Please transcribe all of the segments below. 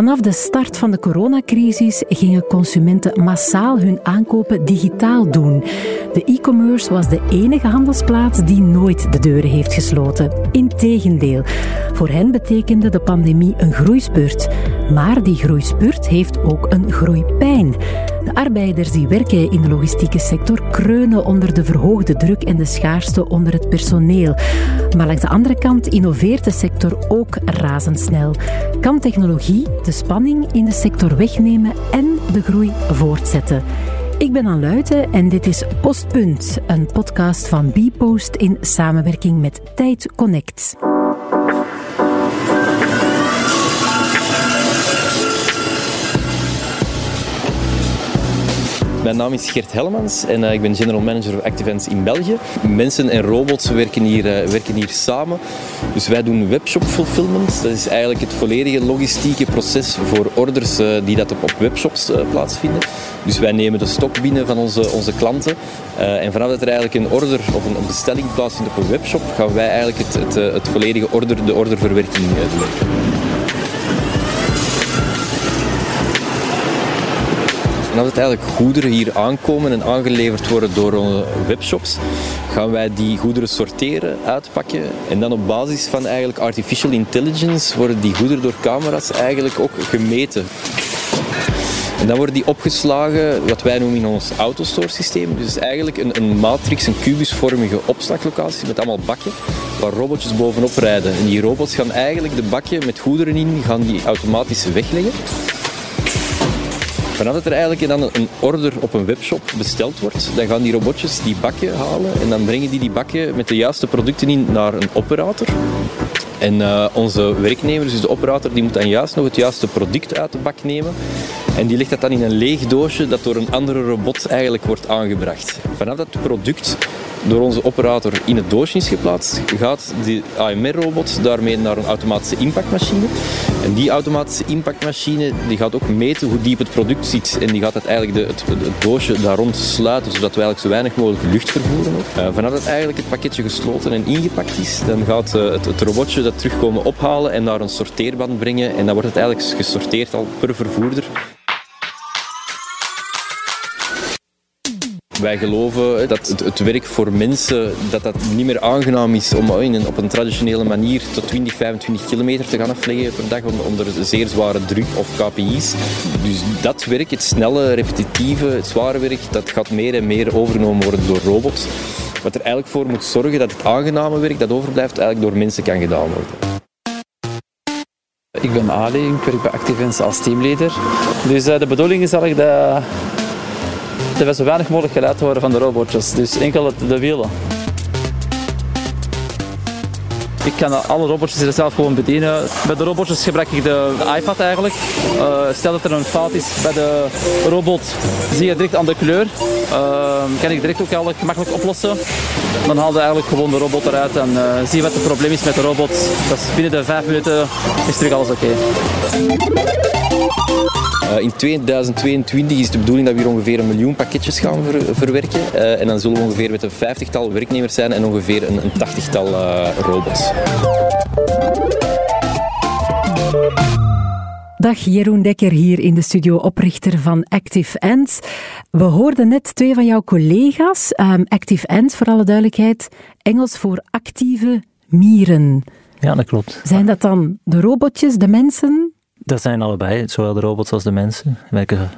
Vanaf de start van de coronacrisis gingen consumenten massaal hun aankopen digitaal doen. De e-commerce was de enige handelsplaats die nooit de deuren heeft gesloten. Integendeel, voor hen betekende de pandemie een groeispurt. Maar die groeispurt heeft ook een groeipijn. De arbeiders die werken in de logistieke sector kreunen onder de verhoogde druk en de schaarste onder het personeel. Maar langs de andere kant innoveert de sector ook razendsnel. Kan technologie de spanning in de sector wegnemen en de groei voortzetten? Ik ben Anne Luiten en dit is Postpunt, een podcast van Bpost in samenwerking met Tijd Connect. Mijn naam is Gert Helmans en uh, ik ben General Manager of Activents in België. Mensen en robots werken hier, uh, werken hier samen. Dus wij doen webshop fulfillment. Dat is eigenlijk het volledige logistieke proces voor orders uh, die dat op, op webshops plaatsvinden. Dus wij nemen de stok binnen van onze, onze klanten. en vanaf dat er eigenlijk een order of een, een, bestelling plaatsvindt op een webshop, gaan wij eigenlijk het, het, het volledige order, de orderverwerking doen. En als het eigenlijk goederen hier aankomen en aangeleverd worden door onze webshops, gaan wij die goederen sorteren, uitpakken en dan op basis van eigenlijk artificial intelligence worden die goederen door camera's eigenlijk ook gemeten. En dan worden die opgeslagen, wat wij noemen in ons autostore systeem. Dus eigenlijk een, een matrix, een kubusvormige opslaglocatie met allemaal bakken waar robotjes bovenop rijden. En die robots gaan eigenlijk de bakken met goederen in, gaan die automatisch wegleggen. Vanaf dat er eigenlijk dan een order op een webshop besteld wordt, dan gaan die robotjes die bakken halen en dan brengen die die bakken met de juiste producten in naar een operator. En uh, onze werknemers, dus de operator, die moet dan juist nog het juiste product uit de bak nemen. En die legt dat dan in een leeg doosje dat door een andere robot eigenlijk wordt aangebracht. Vanaf dat product door onze operator in het doosje is geplaatst, gaat die AMR-robot daarmee naar een automatische impactmachine. En die automatische impactmachine die gaat ook meten hoe diep het product zit. En die gaat het, eigenlijk de, het, het, doosje daar rond sluiten, zodat we eigenlijk zo weinig mogelijk lucht vervoeren. Uh, vanaf dat eigenlijk het pakketje gesloten en ingepakt is, dan gaat uh, het, het, robotje dat terugkomen ophalen en naar een sorteerband brengen. En dan wordt het eigenlijk gesorteerd al per vervoerder. Wij geloven dat het, werk voor mensen dat dat niet meer aangenaam is om in een, op een traditionele manier tot 20, 25 kilometer te gaan afleggen per dag onder zeer zware druk of KPI's. Dus dat werk, het snelle, repetitieve, het zware werk, dat gaat meer en meer overgenomen worden door robots. Wat er eigenlijk voor moet zorgen dat het aangename werk dat overblijft eigenlijk door mensen kan gedaan worden. Ik ben Ali, ik werk bij Activens als teamleader. Dus uh, de bedoeling is eigenlijk dat er we zo weinig mogelijk geluid horen van de robotjes. Dus enkel de wielen. Ik kan alle robotjes zelf gewoon bedienen. Bij de robotjes gebruik ik de iPad eigenlijk. Uh, stel dat er een fout is bij de robot, zie je direct aan de kleur. Uh, kan ik direct ook eigenlijk gemakkelijk oplossen. Dan haal je eigenlijk gewoon de robot eruit en uh, zie wat het probleem is met de robot. Binnen de vijf minuten is terug alles oké. In 2022 is de bedoeling dat we hier ongeveer een miljoen pakketjes gaan ver verwerken. Uh, en dan zullen we ongeveer met een vijftigtal werknemers zijn en ongeveer een, een tachtigtal uh, robots. Dag Jeroen Dekker hier in de studio, oprichter van Active Ants. We hoorden net twee van jouw collega's. Um, Active Ants, voor alle duidelijkheid, Engels voor actieve mieren. Ja, dat klopt. Zijn dat dan de robotjes, de mensen? Dat zijn allebei, zowel de robots als de mensen werken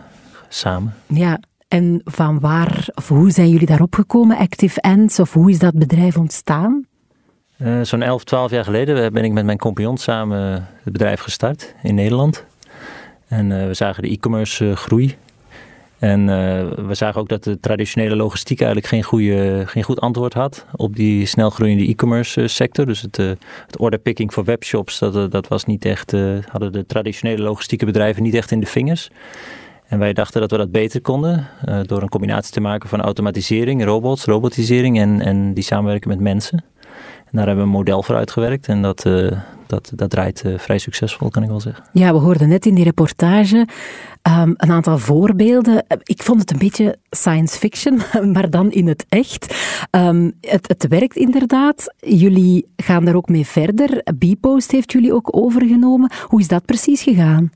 samen. Ja, en van waar of hoe zijn jullie daarop gekomen, Active Ants, of hoe is dat bedrijf ontstaan? Uh, Zo'n 11, 12 jaar geleden ben ik met mijn compagnon samen het bedrijf gestart in Nederland. En uh, we zagen de e-commerce uh, groei. En uh, we zagen ook dat de traditionele logistiek eigenlijk geen, goede, geen goed antwoord had op die snel groeiende e-commerce sector. Dus het, uh, het orderpicking voor webshops, dat, dat was niet echt, hadden de traditionele logistieke bedrijven niet echt in de vingers. En wij dachten dat we dat beter konden door een combinatie te maken van automatisering, robots, robotisering en, en die samenwerken met mensen. En daar hebben we een model voor uitgewerkt en dat, dat, dat draait vrij succesvol, kan ik wel zeggen. Ja, we hoorden net in die reportage Um, een aantal voorbeelden. Ik vond het een beetje science fiction, maar dan in het echt. Um, het, het werkt inderdaad. Jullie gaan daar ook mee verder. Bpost heeft jullie ook overgenomen. Hoe is dat precies gegaan?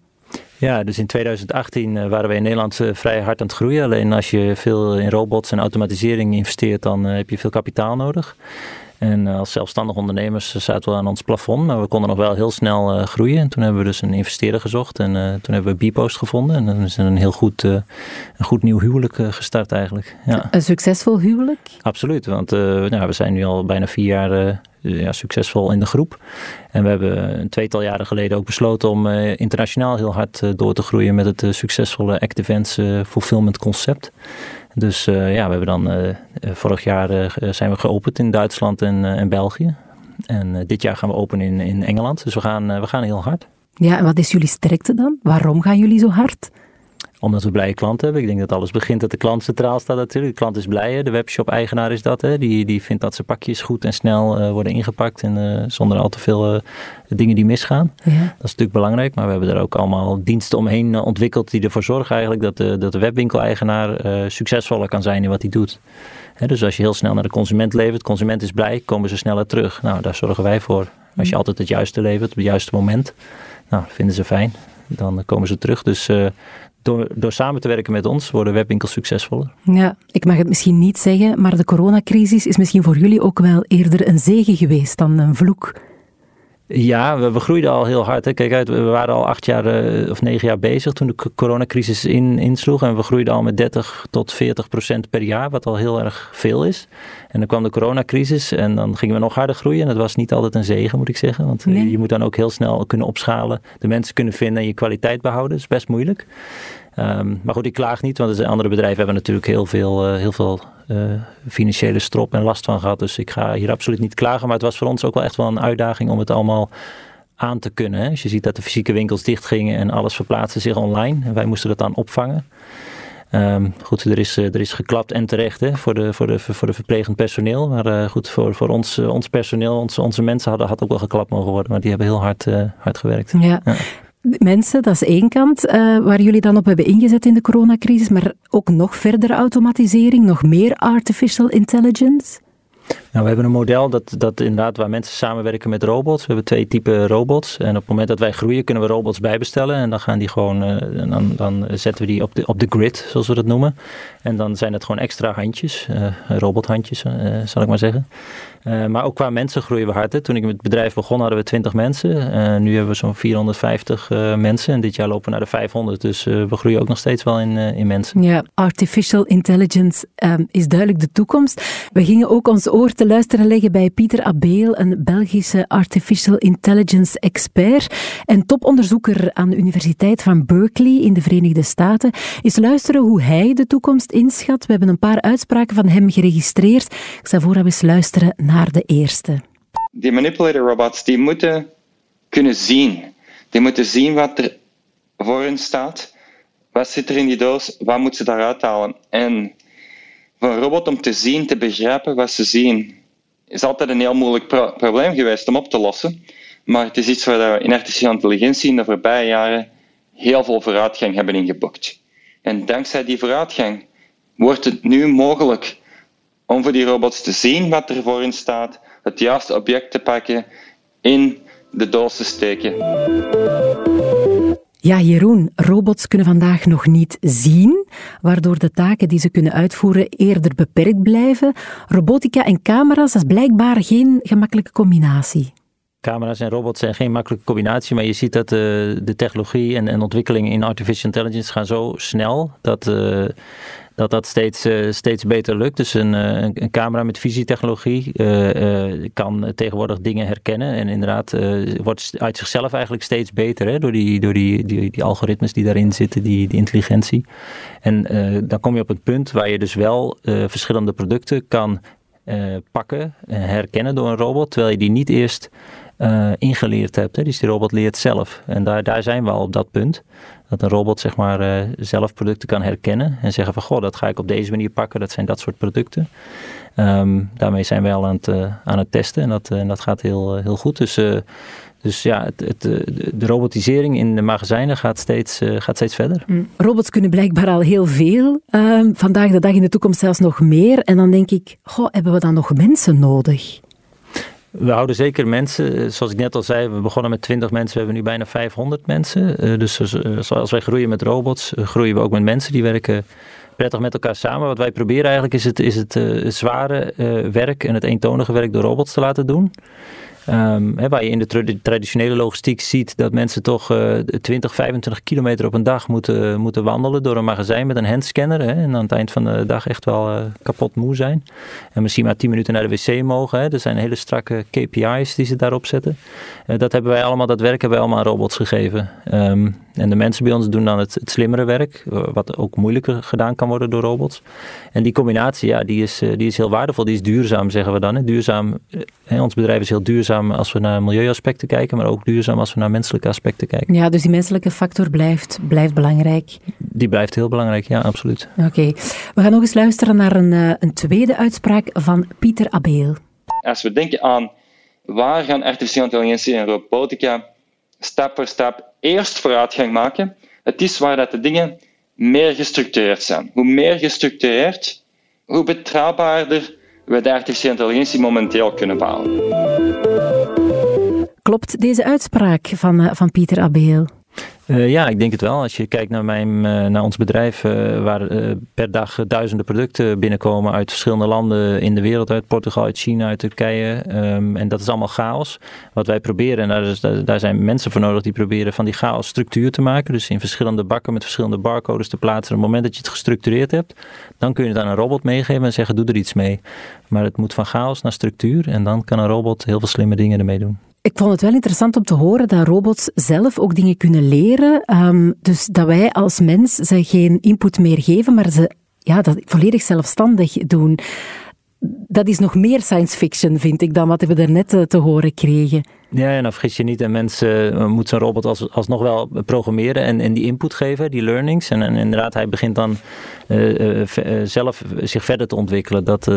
Ja, dus in 2018 waren we in Nederland vrij hard aan het groeien. Alleen als je veel in robots en automatisering investeert, dan heb je veel kapitaal nodig. En als zelfstandig ondernemers zaten we aan ons plafond, maar we konden nog wel heel snel groeien. En toen hebben we dus een investeerder gezocht en toen hebben we Bpost gevonden. En dan is een heel goed, een goed nieuw huwelijk gestart eigenlijk. Ja. Een succesvol huwelijk? Absoluut, want nou, we zijn nu al bijna vier jaar ja, succesvol in de groep. En we hebben een tweetal jaren geleden ook besloten om internationaal heel hard door te groeien met het succesvolle Active Events Fulfillment concept. Dus ja, we hebben dan vorig jaar zijn we geopend in Duitsland en, en België. En dit jaar gaan we open in, in Engeland. Dus we gaan, we gaan heel hard. Ja, en wat is jullie sterkte dan? Waarom gaan jullie zo hard? Omdat we blije klanten hebben. Ik denk dat alles begint dat de klant centraal staat natuurlijk. De klant is blij. De webshop-eigenaar is dat. Hè. Die, die vindt dat zijn pakjes goed en snel uh, worden ingepakt. En uh, zonder al te veel uh, dingen die misgaan. Ja. Dat is natuurlijk belangrijk. Maar we hebben er ook allemaal diensten omheen ontwikkeld die ervoor zorgen eigenlijk dat de, dat de webwinkel-eigenaar succesvoller kan zijn in wat hij doet. Hè, dus als je heel snel naar de consument levert, de consument is blij, komen ze sneller terug. Nou, daar zorgen wij voor. Als je mm. altijd het juiste levert op het juiste moment, nou, vinden ze fijn. Dan komen ze terug. Dus door, door samen te werken met ons worden webwinkels succesvoller. Ja, ik mag het misschien niet zeggen, maar de coronacrisis is misschien voor jullie ook wel eerder een zegen geweest dan een vloek. Ja, we, we, groeiden al heel hard. Hè. Kijk uit, we waren al acht jaar uh, of negen jaar bezig toen de coronacrisis in, insloeg. En we groeiden al met 30 tot 40 procent per jaar, wat al heel erg veel is. En dan kwam de coronacrisis en dan gingen we nog harder groeien. En dat was niet altijd een zegen, moet ik zeggen. Want nee. je moet dan ook heel snel kunnen opschalen, de mensen kunnen vinden en je kwaliteit behouden. Dat is best moeilijk. Um, maar goed, ik klaag niet, want de andere bedrijven hebben natuurlijk heel veel, uh, heel veel financiële strop en last van gehad. Dus ik ga hier absoluut niet klagen. Maar het was voor ons ook wel echt wel een uitdaging om het allemaal aan te kunnen. Hè. Als je ziet dat de fysieke winkels dichtgingen en alles verplaatste zich online. En wij moesten dat dan opvangen. Um, goed, er is, er is geklapt en terecht hè, voor, de, voor, de, voor de verplegend personeel. Maar uh, goed, voor, voor ons, ons personeel, onze, onze mensen hadden had ook wel geklapt mogen worden. Maar die hebben heel hard, uh, hard gewerkt. Ja. ja mensen, dat is één kant uh, waar jullie dan op hebben ingezet in de coronacrisis, maar ook nog verdere automatisering, nog meer artificial intelligence? Nou, we hebben een model dat, dat inderdaad waar mensen samenwerken met robots. We hebben twee typen robots. En op het moment dat wij groeien, kunnen we robots bijbestellen. En dan gaan die gewoon, uh, dan, dan zetten we die op de, op de grid, zoals we dat noemen. En dan zijn het gewoon extra handjes, uh, robothandjes, zal ik maar zeggen. Uh, maar ook qua mensen groeien we hard. Toen ik met het bedrijf begon hadden we 20 mensen. Uh, nu hebben we zo'n 450 uh, mensen. En dit jaar lopen we naar de 500. Dus we groeien ook nog steeds wel in, in mensen. Ja, artificial intelligence um, is duidelijk de toekomst. We gingen ook ons oor te luisteren leggen bij Pieter Abeel, een Belgische artificial intelligence expert en toponderzoeker aan de Universiteit van Berkeley in de Verenigde Staten. Is luisteren hoe hij de toekomst inschat. We hebben een paar uitspraken van hem geregistreerd. Ik stel voor dat eens luisteren naar de eerste. Die manipulator robots die moeten kunnen zien. Die moeten zien wat er voor hen staat. Wat zit er in die doos? Wat moeten ze daaruit halen? En voor een robot om te zien, te begrijpen wat ze zien, is altijd een heel moeilijk pro probleem geweest om op te lossen. Maar het is iets waar we in artificiële intelligentie in de voorbije jaren heel veel vooruitgang hebben ingeboekt. En dankzij die vooruitgang wordt het nu mogelijk om voor die robots te zien wat er voor hen staat, het juiste object te pakken, in de doos te steken. Ja, Jeroen, robots kunnen vandaag nog niet zien, waardoor de taken die ze kunnen uitvoeren eerder beperkt blijven. Robotica en camera's, dat is blijkbaar geen gemakkelijke combinatie. Camera's en robots zijn geen makkelijke combinatie, maar je ziet dat uh, de technologie en, en ontwikkelingen in artificial intelligence gaan zo snel dat. Uh, dat dat steeds, uh, steeds beter lukt. Dus een, uh, een camera met visietechnologie uh, kan tegenwoordig dingen herkennen. En inderdaad wordt uit zichzelf eigenlijk steeds beter. Hè, door die, door die, die, die algoritmes die daarin zitten, die, die intelligentie. En dan kom je op het punt waar je dus wel verschillende producten kan pakken en herkennen door een robot. Terwijl je die niet eerst ingeleerd hebt. Hè. Dus die robot leert zelf. En daar, daar zijn we al op dat punt. Dat een robot zeg maar uh, zelf producten kan herkennen en zeggen van goh, dat ga ik op deze manier pakken, dat zijn dat soort producten. Um, daarmee zijn wij al aan het, uh, aan het testen en dat, en dat gaat heel, heel goed. Dus, dus ja, het, het, de robotisering in de magazijnen gaat steeds, gaat steeds verder. Mm. Robots kunnen blijkbaar al heel veel. Ehm, vandaag de dag in de toekomst zelfs nog meer. En dan denk ik, goh, hebben we dan nog mensen nodig? We houden zeker mensen. Zoals ik net al zei, we begonnen met 20 mensen. We hebben nu bijna 500 mensen. dus als wij groeien met robots, groeien we ook met mensen. Die werken prettig met elkaar samen. Wat wij proberen eigenlijk is het, is het zware werk en het eentonige werk door robots te laten doen. Um, waar je in de traditionele logistiek ziet dat mensen toch uh, 20, 25 kilometer op een dag moeten, moeten wandelen door een magazijn met een handscanner. En aan het eind van de dag echt wel uh, kapot moe zijn. En misschien maar 10 minuten naar de wc mogen. Er zijn hele strakke KPI's die ze daarop zetten. Uh, dat hebben wij allemaal, dat werk hebben wij allemaal aan robots gegeven. Um, en de mensen bij ons doen dan het, het, slimmere werk, wat ook moeilijker gedaan kan worden door robots. En die combinatie, ja, die is, die is heel waardevol. Die is duurzaam, zeggen we dan. Hè. Duurzaam, hè, ons bedrijf is heel duurzaam als we naar milieuaspecten kijken, maar ook duurzaam als we naar menselijke aspecten kijken. Ja, dus die menselijke factor blijft, blijft belangrijk. Die blijft heel belangrijk, ja, absoluut. Oké, we gaan nog eens luisteren naar een, eh, een tweede uitspraak van Pieter Abeel. Als we denken aan waar gaan artificiële intelligentie en robotica stap voor stap eerst vooruitgang maken, het is waar dat de dingen meer gestructureerd zijn. Hoe meer gestructureerd, hoe betrouwbaarder we de artificiële intelligentie momenteel kunnen bouwen. Klopt deze uitspraak van, eh, van Pieter Abeel? Uh, ja, ik denk het wel. Als je kijkt naar, mijn, uh, naar ons bedrijf, uh, waar per dag duizenden producten binnenkomen uit verschillende landen in de wereld, uit Portugal, uit China, uit Turkije. Um, en dat is allemaal chaos. Wat wij proberen, en daar, daar, zijn mensen voor nodig die proberen van die chaos structuur te maken. Dus in verschillende bakken met verschillende barcodes te plaatsen. Op het moment dat je het gestructureerd hebt, dan kun je het aan een robot meegeven en zeggen: doe er iets mee. Maar het moet van chaos naar structuur en dan kan een robot heel veel slimme dingen ermee doen. Ik vond het wel interessant om te horen dat robots zelf ook dingen kunnen leren. Um, dus dat wij als mens ze geen input meer geven, maar ze ja, dat volledig zelfstandig doen. Dat is nog meer science fiction, vind ik, dan wat we er net eh, te horen kregen. Ja, en dan vergis je niet. En mensen uh, moet zo'n robot als, alsnog wel programmeren en, en die input geven, die learnings. En, inderdaad, hij begint dan uh, uh, zelf zich verder te ontwikkelen. Dat,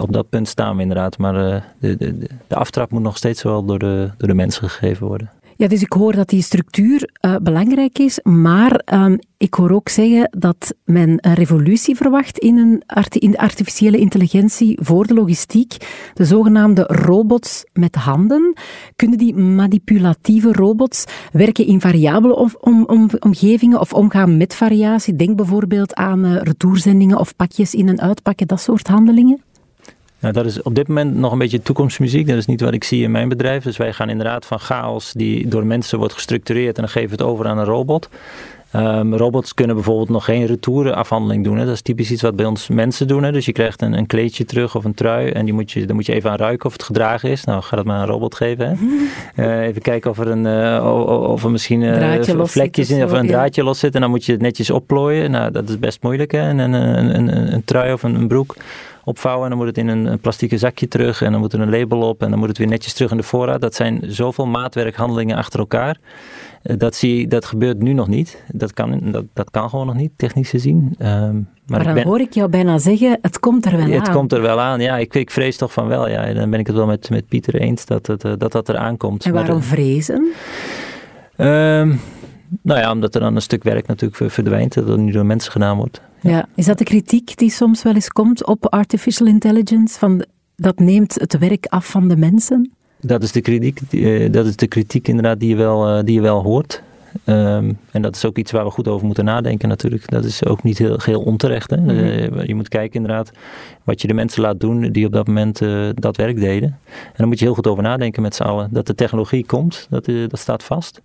op dat punt staan we inderdaad. Maar de, de, de aftrap moet nog steeds wel door de, door de mensen gegeven worden. Ja, dus ik hoor dat die structuur uh, belangrijk is, maar um, ik hoor ook zeggen dat men een revolutie verwacht in, een in de artificiële intelligentie voor de logistiek. De zogenaamde robots met handen. Kunnen die manipulatieve robots werken in variabele om, om, om, omgevingen of omgaan met variatie? Denk bijvoorbeeld aan uh, retourzendingen of pakjes in- en uitpakken, dat soort handelingen. Nou, dat is op dit moment nog een beetje toekomstmuziek. Dat is niet wat ik zie in mijn bedrijf. Dus wij gaan inderdaad van chaos die door mensen wordt gestructureerd en dan geven we het over aan een robot. Um, robots kunnen bijvoorbeeld nog geen retourenafhandeling doen. Hè. Dat is typisch iets wat bij ons mensen doen. Hè. Dus je krijgt een, een, kleedje terug of een trui en die moet je, dan moet je even aan ruiken of het gedragen is. Nou, ga dat maar aan een robot geven. Hè. Uh, even kijken of er, een, uh, of er misschien uh, vlekjes in of een draadje los zit. En dan moet je het netjes opplooien. Nou, dat is best moeilijk. Hè. En een, een, een, een trui of een, een broek opvouwen. En dan moet het in een, een plastieke zakje terug. En dan moet er een label op. En dan moet het weer netjes terug in de voorraad. Dat zijn zoveel maatwerkhandelingen achter elkaar. Eh, dat, zie, dat gebeurt nu nog niet. Dat kan, dat, dat kan gewoon nog niet, technisch gezien. Um, maar, maar dan hoor ik jou bijna zeggen, het komt er wel aan. Het komt er wel aan, ja. Ik, ik vrees toch van wel. Ja. Dan ben ik het wel met, met Pieter eens dat het, eh, dat, dat er aankomt. En waarom vrezen? Um, nou ja, omdat er dan een stuk werk natuurlijk verdwijnt, dat er nu door mensen gedaan wordt. Ja. Is dat de kritiek die soms wel eens komt op artificial intelligence? Van dat neemt het werk af van de mensen? Dat is de kritiek, eh, dat is de kritiek inderdaad die je wel, eh, die je wel hoort. Um, en dat is ook iets waar we goed over moeten nadenken natuurlijk. Dat is ook niet heel, heel onterecht. Hè? Mm je moet kijken inderdaad wat je de mensen laat doen die op dat moment uh, dat werk deden. En dan moet je heel goed over nadenken met z'n allen. Dat de technologie komt, dat, dat staat vast.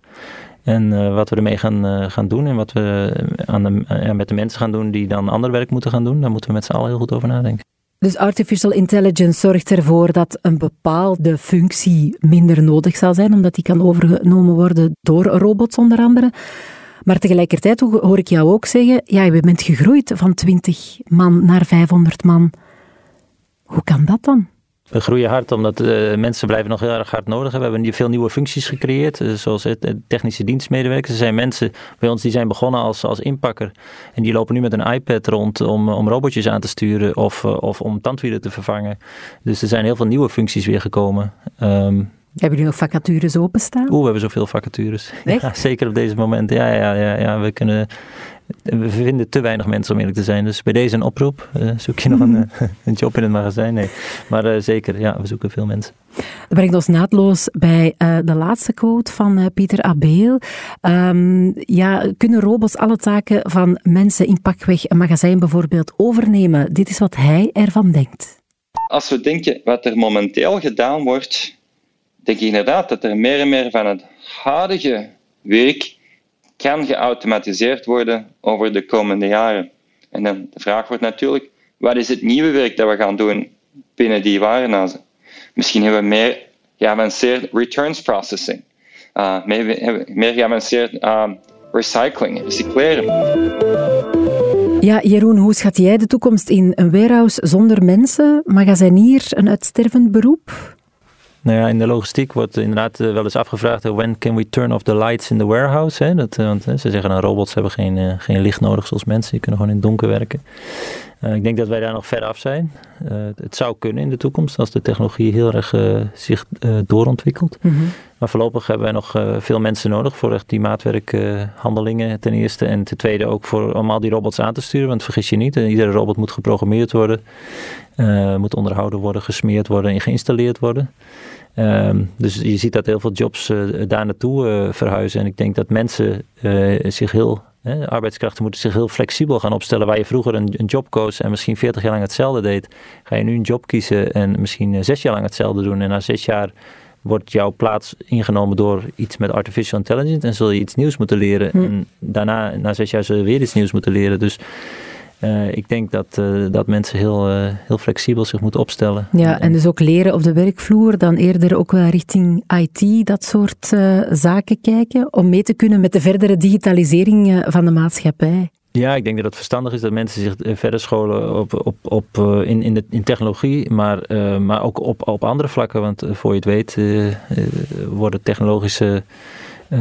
En uh, wat we ermee gaan, uh, gaan doen en wat we aan de, met de mensen gaan doen die dan ander werk moeten gaan doen, daar moeten we met z'n allen heel goed over nadenken. Dus artificial intelligence zorgt ervoor dat een bepaalde functie minder nodig zal zijn, omdat die kan overgenomen worden door robots onder andere. Maar tegelijkertijd hoor ik jou ook zeggen, ja, je bent gegroeid van 20 man naar 500 man. Hoe kan dat dan? We groeien hard omdat uh, mensen blijven nog heel erg hard nodig hebben. We hebben veel nieuwe functies gecreëerd, uh, zoals het, technische dienstmedewerkers. Er zijn mensen bij ons die zijn begonnen als, als inpakker. En die lopen nu met een iPad rond om, om robotjes aan te sturen of, uh, of om tandwielen te vervangen. Dus er zijn heel veel nieuwe functies weer gekomen. Um, hebben jullie nog vacatures openstaan? Oeh, we hebben zoveel vacatures. Ja, zeker op deze moment. Ja, ja, ja, ja. We kunnen we vinden te weinig mensen om eerlijk te zijn. Dus bij deze een oproep. Uh, zoek je nog een, mhm. een, job in het magazijn? Nee. Maar zeker, ja, we zoeken veel mensen. Dat brengt ons naadloos bij de laatste quote van Pieter Abeel. Um, ja, kunnen robots alle taken van mensen in pakweg een magazijn bijvoorbeeld overnemen? Dit is wat hij ervan denkt. Als we denken wat er momenteel gedaan wordt, denk ik inderdaad dat er meer en meer van het huidige werk kan geautomatiseerd worden over de komende jaren. En dan de vraag wordt natuurlijk, wat is het nieuwe werk dat we gaan doen binnen die warenhuizen? Misschien hebben we meer geavanceerd returns processing, uh, meer, meer geavanceerd uh, recycling, recycleren. Ja, Jeroen, hoe schat jij de toekomst in? Een warehouse zonder mensen, magazinier, een uitstervend beroep? Nou ja, in de logistiek wordt inderdaad eh, wel eens afgevraagd: when can we turn off the lights in the warehouse? Hè? Dat, eh, want ze zeggen nou, robots hebben geen, geen licht nodig zoals mensen, die kunnen gewoon in het donker werken. Uh, ik denk dat wij daar nog ver af zijn. Uh, het zou kunnen in de toekomst als de technologie heel erg uh, zich doorontwikkelt. Mm -hmm. Maar voorlopig hebben wij nog veel mensen nodig voor echt die maatwerkhandelingen ten eerste. En ten tweede ook voor, om al die robots aan te sturen. Want vergis je niet, iedere robot moet geprogrammeerd worden. moet onderhouden worden, gesmeerd worden en geïnstalleerd worden. Um, dus je ziet dat heel veel jobs uh, daar naartoe uh, verhuizen. En ik denk dat mensen uh, zich heel, arbeidskrachten moeten zich heel flexibel gaan opstellen. Waar je vroeger een, een, job koos en misschien 40 jaar lang hetzelfde deed, ga je nu een job kiezen en misschien zes jaar lang hetzelfde doen. En na zes jaar wordt jouw plaats ingenomen door iets met artificial intelligence en zul je iets nieuws moeten leren. Hm. En daarna, na zes jaar, zul je weer iets nieuws moeten leren. Dus uh, ik denk dat, uh, dat mensen heel, uh, heel flexibel zich moeten opstellen. Ja, en dus ook leren op de werkvloer, dan eerder ook wel richting IT, dat soort zaken kijken, om mee te kunnen met de verdere digitalisering van de maatschappij. Ja, ik denk dat het verstandig is dat mensen zich verder scholen op, op, op, in, in, de, in technologie, maar, maar ook op, op andere vlakken. Want voor je het weet worden technologische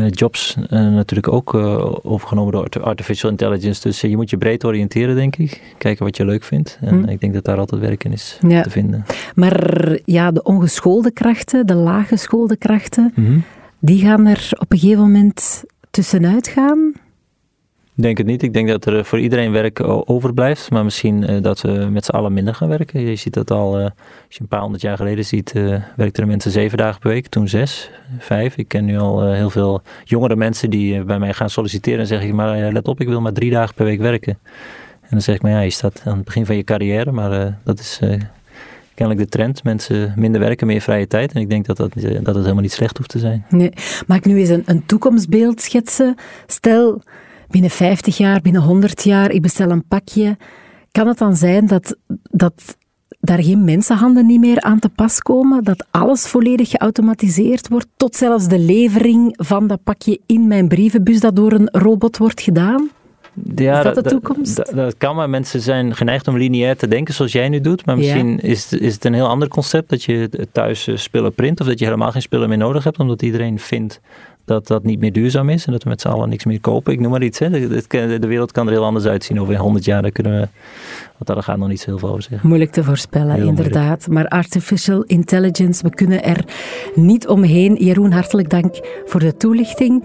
jobs uh, natuurlijk ook uh, overgenomen door artificial intelligence. Dus je moet je breed oriënteren, denk ik. Kijken wat je leuk vindt. En hm. ik denk dat daar altijd werk in is ja. te vinden. Maar ja, de ongeschoolde krachten, de laaggeschoolde krachten, mm -hmm. die gaan er op een gegeven moment tussenuit gaan. Ik denk het niet. Ik denk dat er voor iedereen werk overblijft. Maar misschien uh, dat we met z'n allen minder gaan werken. Je ziet dat al, als je een paar honderd jaar geleden ziet, werkten er mensen zeven dagen per week. Toen zes, vijf. Ik ken nu al heel veel jongere mensen die bij mij gaan solliciteren. En zeggen, maar let op, ik wil maar drie dagen per week werken. En dan zeg ik, maar ja, je staat aan het begin van je carrière. Maar dat is kennelijk de trend. Mensen minder werken, meer vrije tijd. En ik denk dat, dat, dat het helemaal niet slecht hoeft te zijn. Nee. Mag ik nu eens een, een toekomstbeeld schetsen? Stel binnen 50 jaar, binnen 100 jaar, ik bestel een pakje. Kan het dan zijn dat, dat daar geen mensenhanden niet meer aan te pas komen? Dat alles volledig geautomatiseerd wordt? Tot zelfs de levering van dat pakje in mijn brievenbus dat door een robot wordt gedaan? Ja, is dat de toekomst? Dat, dat, kan, maar mensen zijn geneigd om lineair te denken zoals jij nu doet. Maar misschien is, is het een heel ander concept dat je thuis eh, spullen print of dat je helemaal geen spullen meer nodig hebt, omdat iedereen vindt dat dat niet meer duurzaam is en dat we met z'n allen niks meer kopen. Ik noem maar iets. Hè. De, de, wereld kan er heel anders uitzien over 100 jaar. Daar kunnen we, want daar gaat nog niet heel veel over zeggen. Moeilijk te voorspellen, inderdaad. Maar artificial intelligence, we kunnen er niet omheen. Jeroen, hartelijk dank voor de toelichting.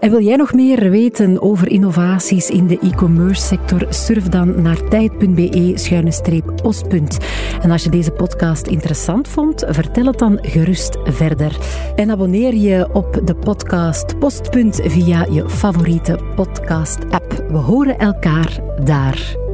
En wil jij nog meer weten over innovaties in de e-commerce sector? Surf dan naar tijd.be-oostpunt. En als je deze podcast interessant vond, vertel het dan gerust verder. En abonneer je op de podcast Postpunt via je favoriete podcast-app. We horen elkaar daar.